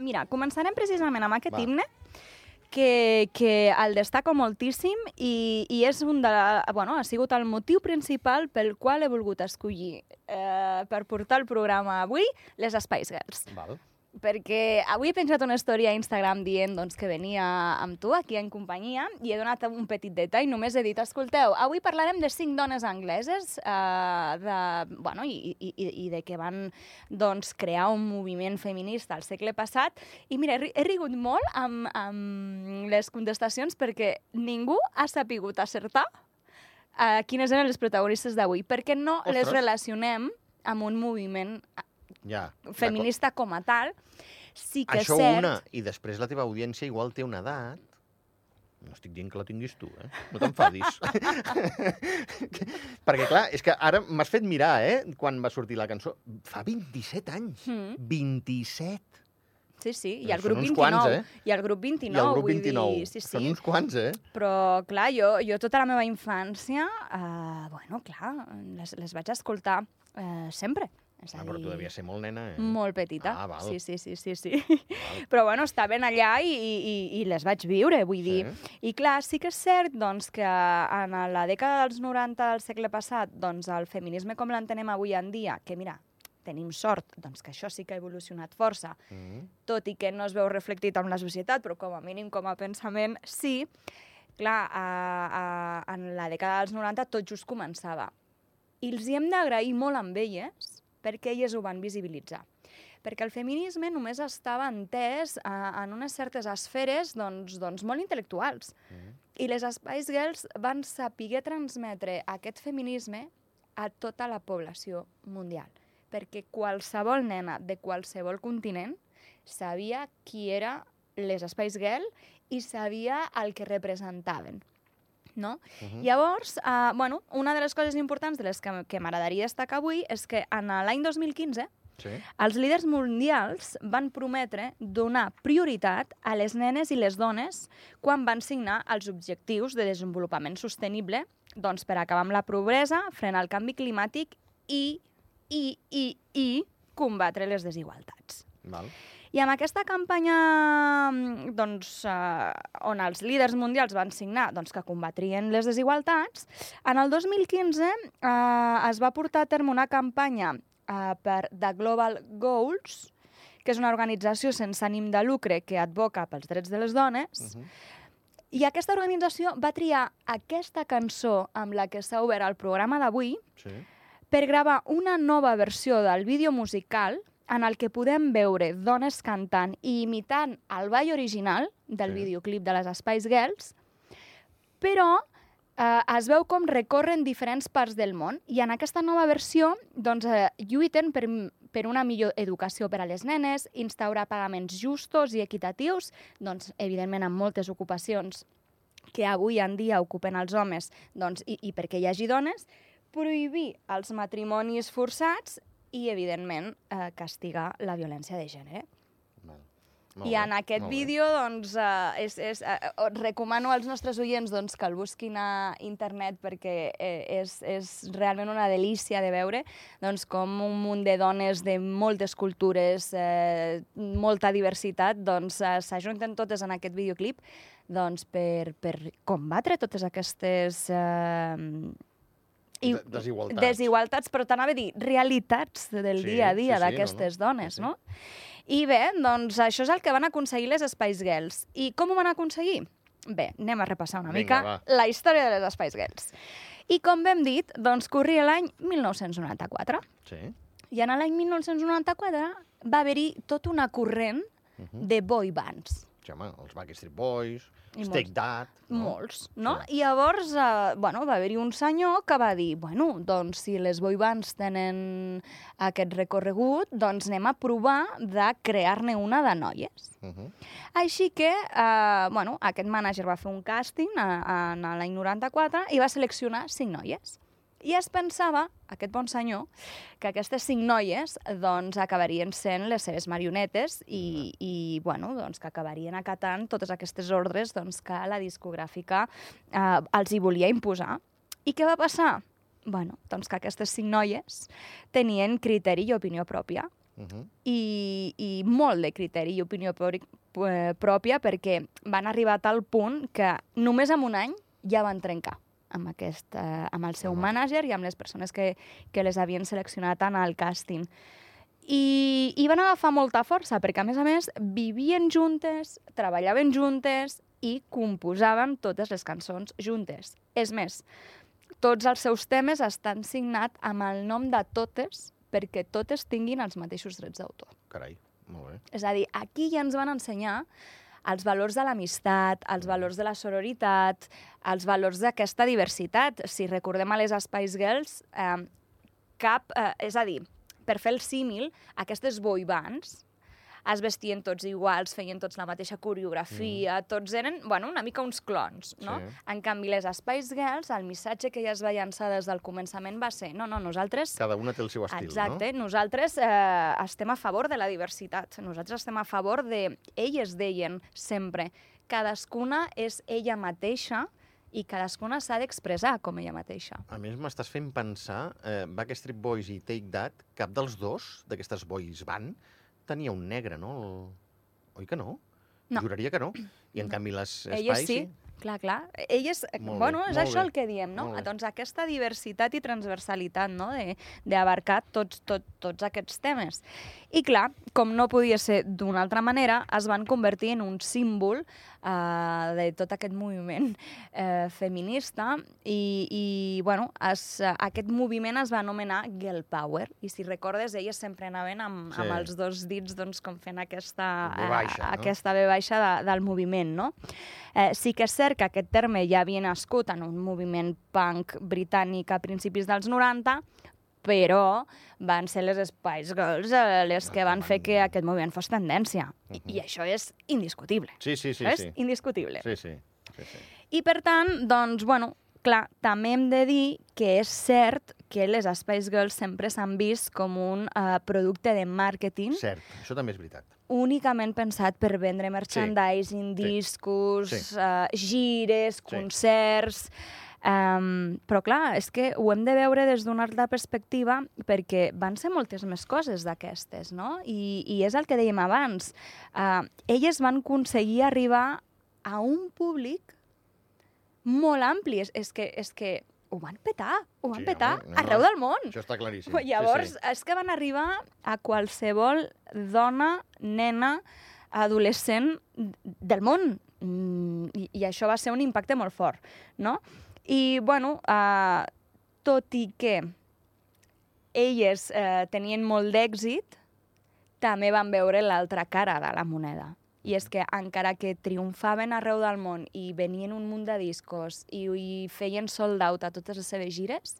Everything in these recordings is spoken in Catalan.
mira, començarem precisament amb aquest Va. himne, que, que el destaco moltíssim i, i és un de la, bueno, ha sigut el motiu principal pel qual he volgut escollir eh, per portar el programa avui les Spice Girls. Val. Perquè avui he penjat una història a Instagram dient doncs, que venia amb tu aquí en companyia i he donat un petit detall, només he dit, escolteu, avui parlarem de cinc dones angleses eh, de, bueno, i, i, i i de que van doncs, crear un moviment feminista al segle passat i mira, he, ri- he rigut molt amb, amb les contestacions perquè ningú ha sapigut acertar uh, quines eren les protagonistes d'avui, perquè no les Ostres. relacionem amb un moviment Ja. feminista com a tal, sí que Això és cert... una, i després la teva audiència igual té una edat no estic dient que la tinguis tu, eh? No t'enfadis. Perquè, clar, és que ara m'has fet mirar, eh? Quan va sortir la cançó. Fa 27 anys. Mm. 27. Sí, sí, i el grup són uns 29. quants, eh? I el grup 29, I el grup vull 29. dir... Sí, Són sí. uns quants, eh? Però, clar, jo, jo tota la meva infància, eh, bueno, clar, les, les vaig escoltar eh, sempre. És Ah, a però tu dir, devies ser molt nena, eh? molt petita. Ah, val. Sí, sí, sí, sí, sí. Però, bueno, estaven allà i, i, i les vaig viure, vull dir. Sí. I, clar, sí que és cert, doncs, que en la dècada dels 90 del segle passat, doncs, el feminisme com l'entenem avui en dia, que, mira, tenim sort, doncs, que això sí que ha evolucionat força, Mm. tot i que no es veu reflectit en la societat, però com a mínim com a pensament sí, clar, a, a, en la dècada dels 90 tot just començava. I els hi hem d'agrair molt amb elles perquè elles ho van visibilitzar. Perquè el feminisme només estava entès eh, en unes certes esferes doncs, doncs molt intel·lectuals. Mm. I les Spice Girls van saber transmetre aquest feminisme a tota la població mundial. Perquè qualsevol nena de qualsevol continent sabia qui era les Spice Girls i sabia el que representaven. No? Mhm. Llavors, eh, bueno, una de les coses importants de les que, que m'agradaria destacar avui és que en l'any 2015 Sí. els líders mundials van prometre donar prioritat a les nenes i les dones quan van signar els objectius de desenvolupament sostenible doncs, per acabar amb la pobresa, frenar el canvi climàtic i, i, i, i combatre les desigualtats. Val. I amb aquesta campanya mm, doncs, eh, on els líders mundials van signar doncs, que combatrien les desigualtats, en el 2015 eh, es va portar a terme una campanya eh, per The Global Goals, que és una organització sense ànim de lucre que advoca pels drets de les dones, Mhm. i aquesta organització va triar aquesta cançó amb la que s'ha obert el programa d'avui Sí. per gravar una nova versió del vídeo musical en el que podem veure dones cantant i imitant el ball original del Sí. videoclip de les Spice Girls, però eh, es veu com recorren diferents parts del món i en aquesta nova versió doncs, eh, lluiten per, per una millor educació per a les nenes, instaurar pagaments justos i equitatius, doncs, evidentment amb moltes ocupacions que avui en dia ocupen els homes doncs, i, i perquè hi hagi dones, prohibir els matrimonis forçats i, evidentment, eh, castigar la violència de gènere. Val. Molt I en aquest bé. vídeo, doncs, eh, és, és, eh, eh, recomano als nostres oients doncs, que el busquin a internet perquè eh, és, és realment una delícia de veure doncs, com un munt de dones de moltes cultures, eh, molta diversitat, doncs, eh, s'ajunten totes en aquest videoclip doncs, per, per combatre totes aquestes... Eh, i De- desigualtats. desigualtats, però t'anava a dir realitats del Sí, dia a dia sí, sí, d'aquestes no, no. dones, Sí, sí. no? I bé, doncs això és el que van aconseguir les Spice Girls. I com ho van aconseguir? Bé, anem a repassar una Vinga, mica va. la història de les Spice Girls. I com vam dit, doncs corria l'any 1994. Sí. I en l'any 1994 va haver-hi tota una corrent Mhm. de boy bands. Sí, home, els Backstreet Boys, I Take molts. That... Molts, no? Sí. I llavors, eh, bueno, va haver-hi un senyor que va dir, bueno, doncs si les boy bands tenen aquest recorregut, doncs anem a provar de crear-ne una de noies. Uh -huh. Així que, eh, bueno, aquest mànager va fer un càsting a, a, en l'any 94 i va seleccionar cinc noies. I es pensava, aquest bon senyor, que aquestes cinc noies doncs, acabarien sent les seves marionetes i, i bueno, doncs, que acabarien acatant totes aquestes ordres doncs, que la discogràfica eh, els hi volia imposar. I què va passar? Bueno, doncs que aquestes cinc noies tenien criteri i opinió pròpia Uh -huh. i, i molt de criteri i opinió eh, pròpia perquè van arribar a tal punt que només en un any ja van trencar amb, aquest, eh, amb el seu Home. mànager i amb les persones que, que les havien seleccionat en el càsting. I, I van agafar molta força, perquè a més a més vivien juntes, treballaven juntes i composaven totes les cançons juntes. És més, tots els seus temes estan signats amb el nom de totes perquè totes tinguin els mateixos drets d'autor. Carai, molt bé. És a dir, aquí ja ens van ensenyar els valors de l'amistat, els valors de la sororitat, els valors d'aquesta diversitat. Si recordem a les Spice Girls, eh, cap... Eh, és a dir, per fer el símil, aquestes boy bands es vestien tots iguals, feien tots la mateixa coreografia, mm. tots eren, bueno, una mica uns clons, no? Sí. En canvi, les Spice Girls, el missatge que ja es va llançar des del començament va ser no, no, nosaltres Cada una té el seu estil, Exacte, nosaltres eh, estem a favor de la diversitat, nosaltres estem a favor de... Elles deien sempre, cadascuna és ella mateixa i cadascuna s'ha d'expressar com ella mateixa. no? A més, m'estàs fent pensar, eh, Backstreet Boys i Take That, cap dels dos, d'aquestes boys van, tenia un negre, no? El... Oi que no? No. Juraria que no. I en canvi les Elles Spice... sí, clar, clar. Elles, eh, Molt bé, bueno, és molt això bé, el que diem, no? bé. Doncs aquesta diversitat i transversalitat, no?, de- d'abarcar tots, tot, tots aquests temes. I clar, com no podia ser d'una altra manera, es van convertir en un símbol eh, de tot aquest moviment eh, feminista i, i bueno, es, eh, aquest moviment es va anomenar Girl Power i si recordes, elles sempre anaven amb, Sí. amb els dos dits doncs, com fent aquesta, V baixa, no? aquesta V baixa de, del moviment, no? Eh, sí que és cert que aquest terme ja havia nascut en un moviment punk britànic a principis dels 90, però van ser les Spice Girls eh, les que van fer que aquest moviment fos tendència. I, I això és indiscutible. Sí, sí, sí. és sí. indiscutible. Sí, sí. sí, sí. I per tant, doncs, bueno, clar, també hem de dir que és cert que les Spice Girls sempre s'han vist com un eh, producte de màrqueting Cert, això també és veritat. únicament pensat per vendre merchandising, Sí. discos, Sí. eh, gires, Sí. concerts... Um, però clar, és que ho hem de veure des d'una altra perspectiva perquè van ser moltes més coses d'aquestes, no? I, I és el que dèiem abans. Uh, elles van aconseguir arribar a un públic molt ampli. És, és, que, és que ho van petar, ho van Sí, petar home, no, arreu no. del món. Això està claríssim. Llavors, Sí, sí, sí. és que van arribar a qualsevol dona, nena, adolescent del món. Mm, i, I això va ser un impacte molt fort, no? I, bueno, uh, tot i que elles uh, tenien molt d'èxit, també van veure l'altra cara de la moneda. I és que encara que triomfaven arreu del món i venien un munt de discos i, i feien sold out a totes les seves gires,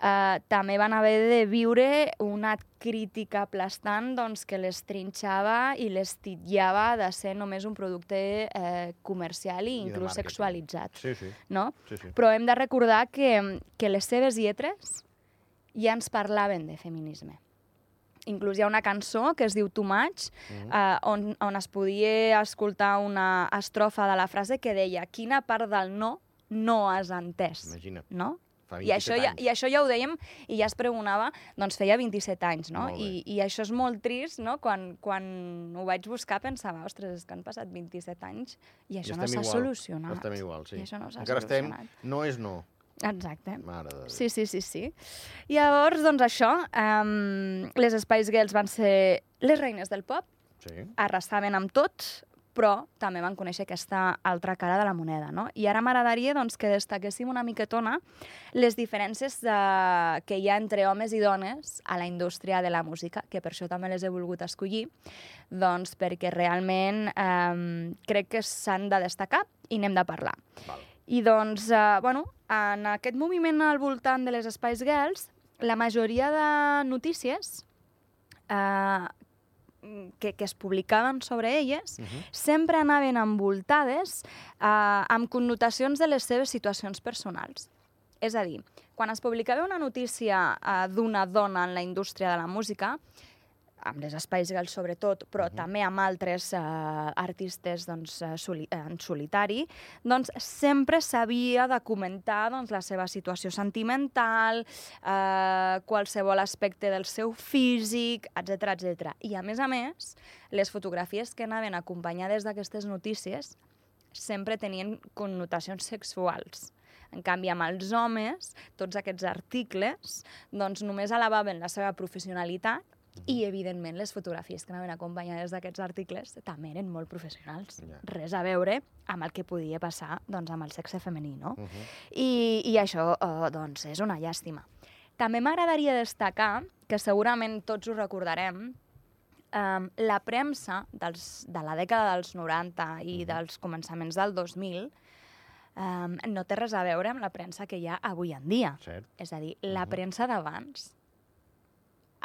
eh, també van haver de viure una crítica aplastant doncs, que les trinxava i les titllava de ser només un producte eh, comercial i I inclús sexualitzat. Sí, sí. No? sí, sí. Però hem de recordar que, que les seves lletres ja ens parlaven de feminisme. Inclús hi ha una cançó que es diu Too Much, Mhm. eh, on, on es podia escoltar una estrofa de la frase que deia quina part del no no has entès, Imagina't, no? Fa 27 I això, ja, anys. I això ja ho dèiem i ja es pregonava, doncs feia 27 anys, no? I, I això és molt trist, no? Quan, quan ho vaig buscar pensava, ostres, és que han passat 27 anys i això no estem s'ha solucionat. Estem igual, sí. I això no s'ha Encara estem... solucionat. No és no. Exacte. Mare de. Sí, sí, sí, sí. Llavors, doncs això, um, les Spice Girls van ser les reines del pop, Sí. arrasaven amb tot, però també van conèixer aquesta altra cara de la moneda, no? I ara m'agradaria doncs, que destaquéssim una miquetona les diferències de, que hi ha entre homes i dones a la indústria de la música, que per això també les he volgut escollir, doncs perquè realment eh, crec que s'han de destacar i n'hem de parlar. Val. I doncs, eh, bueno, en aquest moviment al voltant de les Spice Girls, la majoria de notícies eh, que, que es publicaven sobre elles Uh -huh. sempre anaven envoltades eh, amb connotacions de les seves situacions personals. És a dir, quan es publicava una notícia eh, d'una dona en la indústria de la música, amb les Spice Girls sobretot, però uh. -huh. també amb altres eh, artistes doncs, eh, soli en solitari, doncs sempre s'havia de comentar doncs, la seva situació sentimental, eh, qualsevol aspecte del seu físic, etc etc. I a més a més, les fotografies que anaven acompanyades d'aquestes notícies sempre tenien connotacions sexuals. En canvi, amb els homes, tots aquests articles doncs, només alabaven la seva professionalitat i, evidentment, les fotografies que anaven acompanyades d'aquests articles també eren molt professionals. Ja. Res a veure amb el que podia passar doncs, amb el sexe femení, no? Uh -huh. I, i això eh, doncs, és una llàstima. També m'agradaria destacar, que segurament tots ho recordarem, um, la premsa dels, de la dècada dels 90 i Mhm. dels començaments del 2000 um, no té res a veure amb la premsa que hi ha avui en dia. Cert. És a dir, la Mhm. premsa d'abans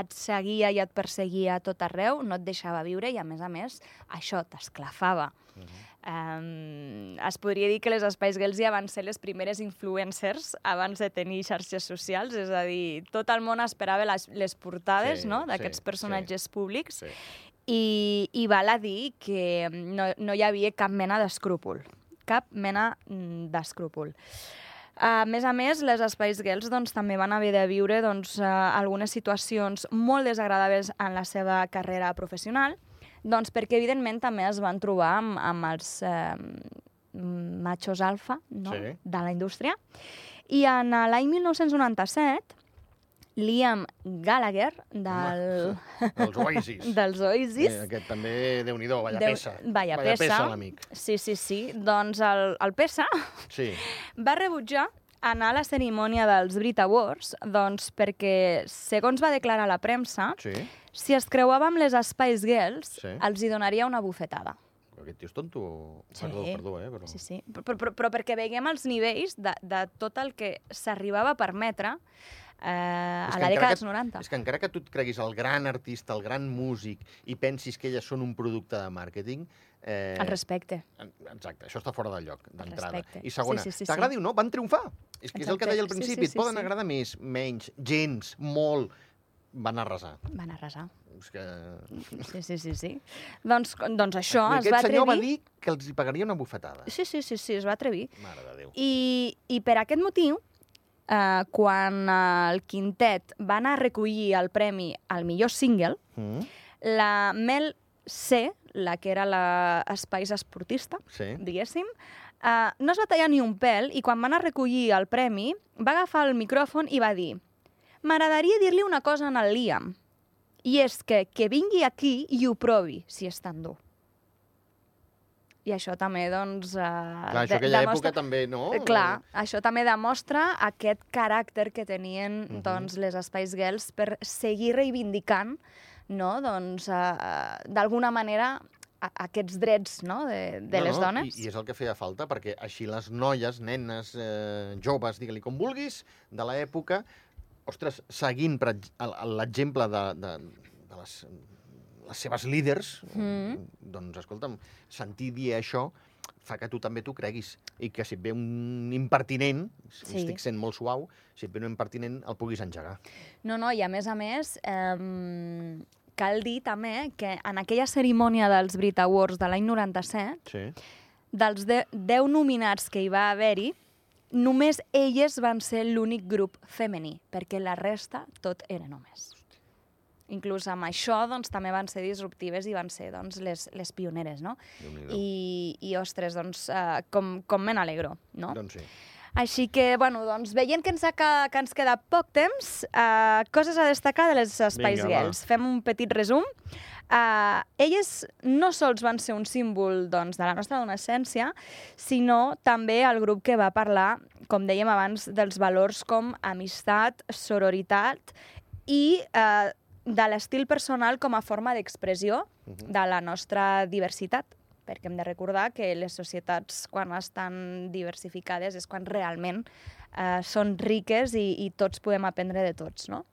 et seguia i et perseguia a tot arreu, no et deixava viure i, a més a més, això t'esclafava. Uh -huh. Um, es podria dir que les Girls ja van ser les primeres influencers abans de tenir xarxes socials, és a dir, tot el món esperava les, les portades Sí, no? d'aquests sí, personatges públics Sí. i, i val a dir que no, no hi havia cap mena d'escrúpol, cap mena mm, d'escrúpol. A més a més, les Spice Girls doncs, també van haver de viure doncs, uh, algunes situacions molt desagradables en la seva carrera professional, doncs perquè, evidentment, també es van trobar amb, amb els eh, machos alfa no? Sí. de la indústria. I en eh, l'any 1997, Liam Gallagher, del, Els Oasis. dels Oasis, Eh, aquest també, déu nhi vaya Déu- peça. vaya vaya peça. peça l'amic. sí, sí, sí, doncs el, el PESA Sí. va rebutjar anar a la cerimònia dels Brit Awards doncs perquè, segons va declarar la premsa, Sí. si es creuava amb les Spice Girls, Sí. els hi donaria una bufetada. Però aquest tio és tonto. Sí. Perdó, perdó, eh? Però... Sí, sí. Però, però, però perquè veiem els nivells de, de tot el que s'arribava a permetre eh, a la dècada dels 90. És que encara que tu et creguis el gran artista, el gran músic, i pensis que elles són un producte de màrqueting... Eh, El respecte. Exacte, això està fora de lloc, d'entrada. I segona, Sí, sí, sí, t'agradi sí. o no, van triomfar. És que és el que deia al principi, sí, sí, et poden sí. agradar més, menys, gens, molt, van arrasar. Van arrasar. És que... Sí, sí, sí, sí. Doncs, doncs això I es aquest va senyor va atrevir... dir que els hi pagaria una bufetada. Sí, sí, sí, sí, es va atrevir. Mare de Déu. I, i per aquest motiu, eh, quan el quintet va anar a recollir el premi al millor single, Mm? la Mel C, la que era Spice esportista, Sí. diguéssim, eh, no es va tallar ni un pèl i quan va anar a recollir el premi va agafar el micròfon i va dir m'agradaria dir-li una cosa en el Liam i és que, que vingui aquí i ho provi, si és tan dur. I això també, doncs... Eh, Clar, això aquella demostra- època també, no? Eh, Clar, això també demostra aquest caràcter que tenien Mhm. doncs, les Spice Girls per seguir reivindicant no? doncs, uh, d'alguna manera aquests drets no? de, de no, les no, dones. I, I és el que feia falta, perquè així les noies, nenes, eh, joves, digue-li com vulguis, de l'època, ostres, seguint l'exemple de, de, de les, les seves líders, Mm. doncs, escolta'm, sentir dir això fa que tu també t'ho creguis i que si et ve un impertinent, si Sí. estic sent molt suau, si et ve un impertinent el puguis engegar. No, no, i a més a més, eh, cal dir també que en aquella cerimònia dels Brit Awards de l'any 97, Sí. dels de 10 nominats que hi va haver-hi, només elles van ser l'únic grup femení, perquè la resta tot eren homes. Inclús amb això doncs, també van ser disruptives i van ser doncs, les, les pioneres, no? I, i ostres, doncs, uh, com, com me n'alegro, no? Doncs sí. Així que, bueno, doncs, veient que ens, ha, que, ens queda poc temps, uh, coses a destacar de les Spice Vinga, va. Girls. Fem un petit resum. Uh, elles no sols van ser un símbol doncs, de la nostra adolescència, sinó també el grup que va parlar, com dèiem abans, dels valors com amistat, sororitat i uh, de l'estil personal com a forma d'expressió Mhm. de la nostra diversitat perquè hem de recordar que les societats, quan estan diversificades, és quan realment eh, són riques i, i tots podem aprendre de tots, no?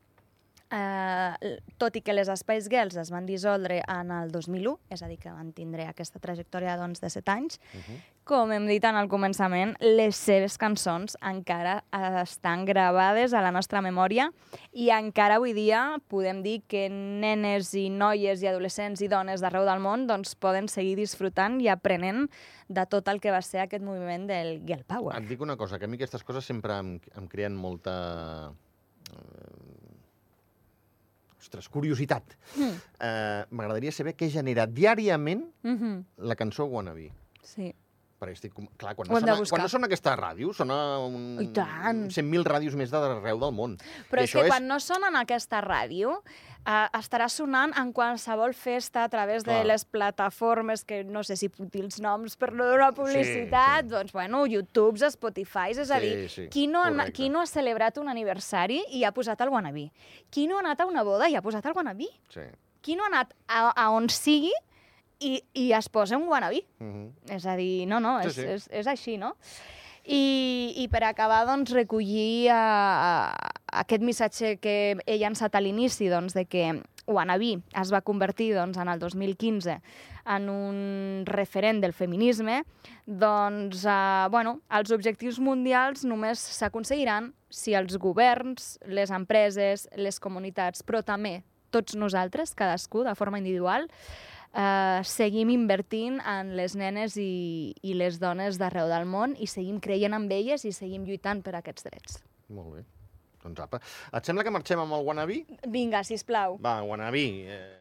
Eh, tot i que les Spice Girls es van dissoldre en el 2001, és a dir, que van tindre aquesta trajectòria doncs, de 7 anys, Uh -huh. com hem dit en el començament, les seves cançons encara eh, estan gravades a la nostra memòria i encara avui dia podem dir que nenes i noies i adolescents i dones d'arreu del món doncs, poden seguir disfrutant i aprenent de tot el que va ser aquest moviment del Girl Power. Et dic una cosa, que a mi aquestes coses sempre em, em creen molta... Ostres, curiositat. Mm. Eh, M'agradaria saber què genera diàriament Mm -hmm. la cançó Wannabe. Sí. Perquè estic... com- Clar, quan no, sona, quan no sona aquesta ràdio, sona un... I tant. 100.000 ràdios més d'arreu del món. Però I és que quan no sona en aquesta ràdio, eh, estarà sonant en qualsevol festa a través Clar. de les plataformes, que no sé si puc dir els noms per no donar publicitat, sí. doncs, bueno, YouTube, Spotify, és a Sí, dir, sí, qui, no ha, qui no ha celebrat un aniversari i ha posat el wannabe? Qui no ha anat a una boda i ha posat el wannabe? Sí. Qui no ha anat a, a on sigui i, i es posa un wannabe? Uh -huh. És a dir, no, no, Sí, és, sí. és, és així, no? I, I per acabar, doncs, recollir uh, aquest missatge que he llançat a l'inici, doncs, de que Wannabe es va convertir doncs, en el 2015 en un referent del feminisme, doncs, uh, bueno, els objectius mundials només s'aconseguiran si els governs, les empreses, les comunitats, però també tots nosaltres, cadascú de forma individual, eh, seguim invertint en les nenes i, i les dones d'arreu del món i seguim creient en elles i seguim lluitant per aquests drets. Molt bé. Doncs apa. Et sembla que marxem amb el Wannabe? Vinga, sisplau. Va, Wannabe. Eh...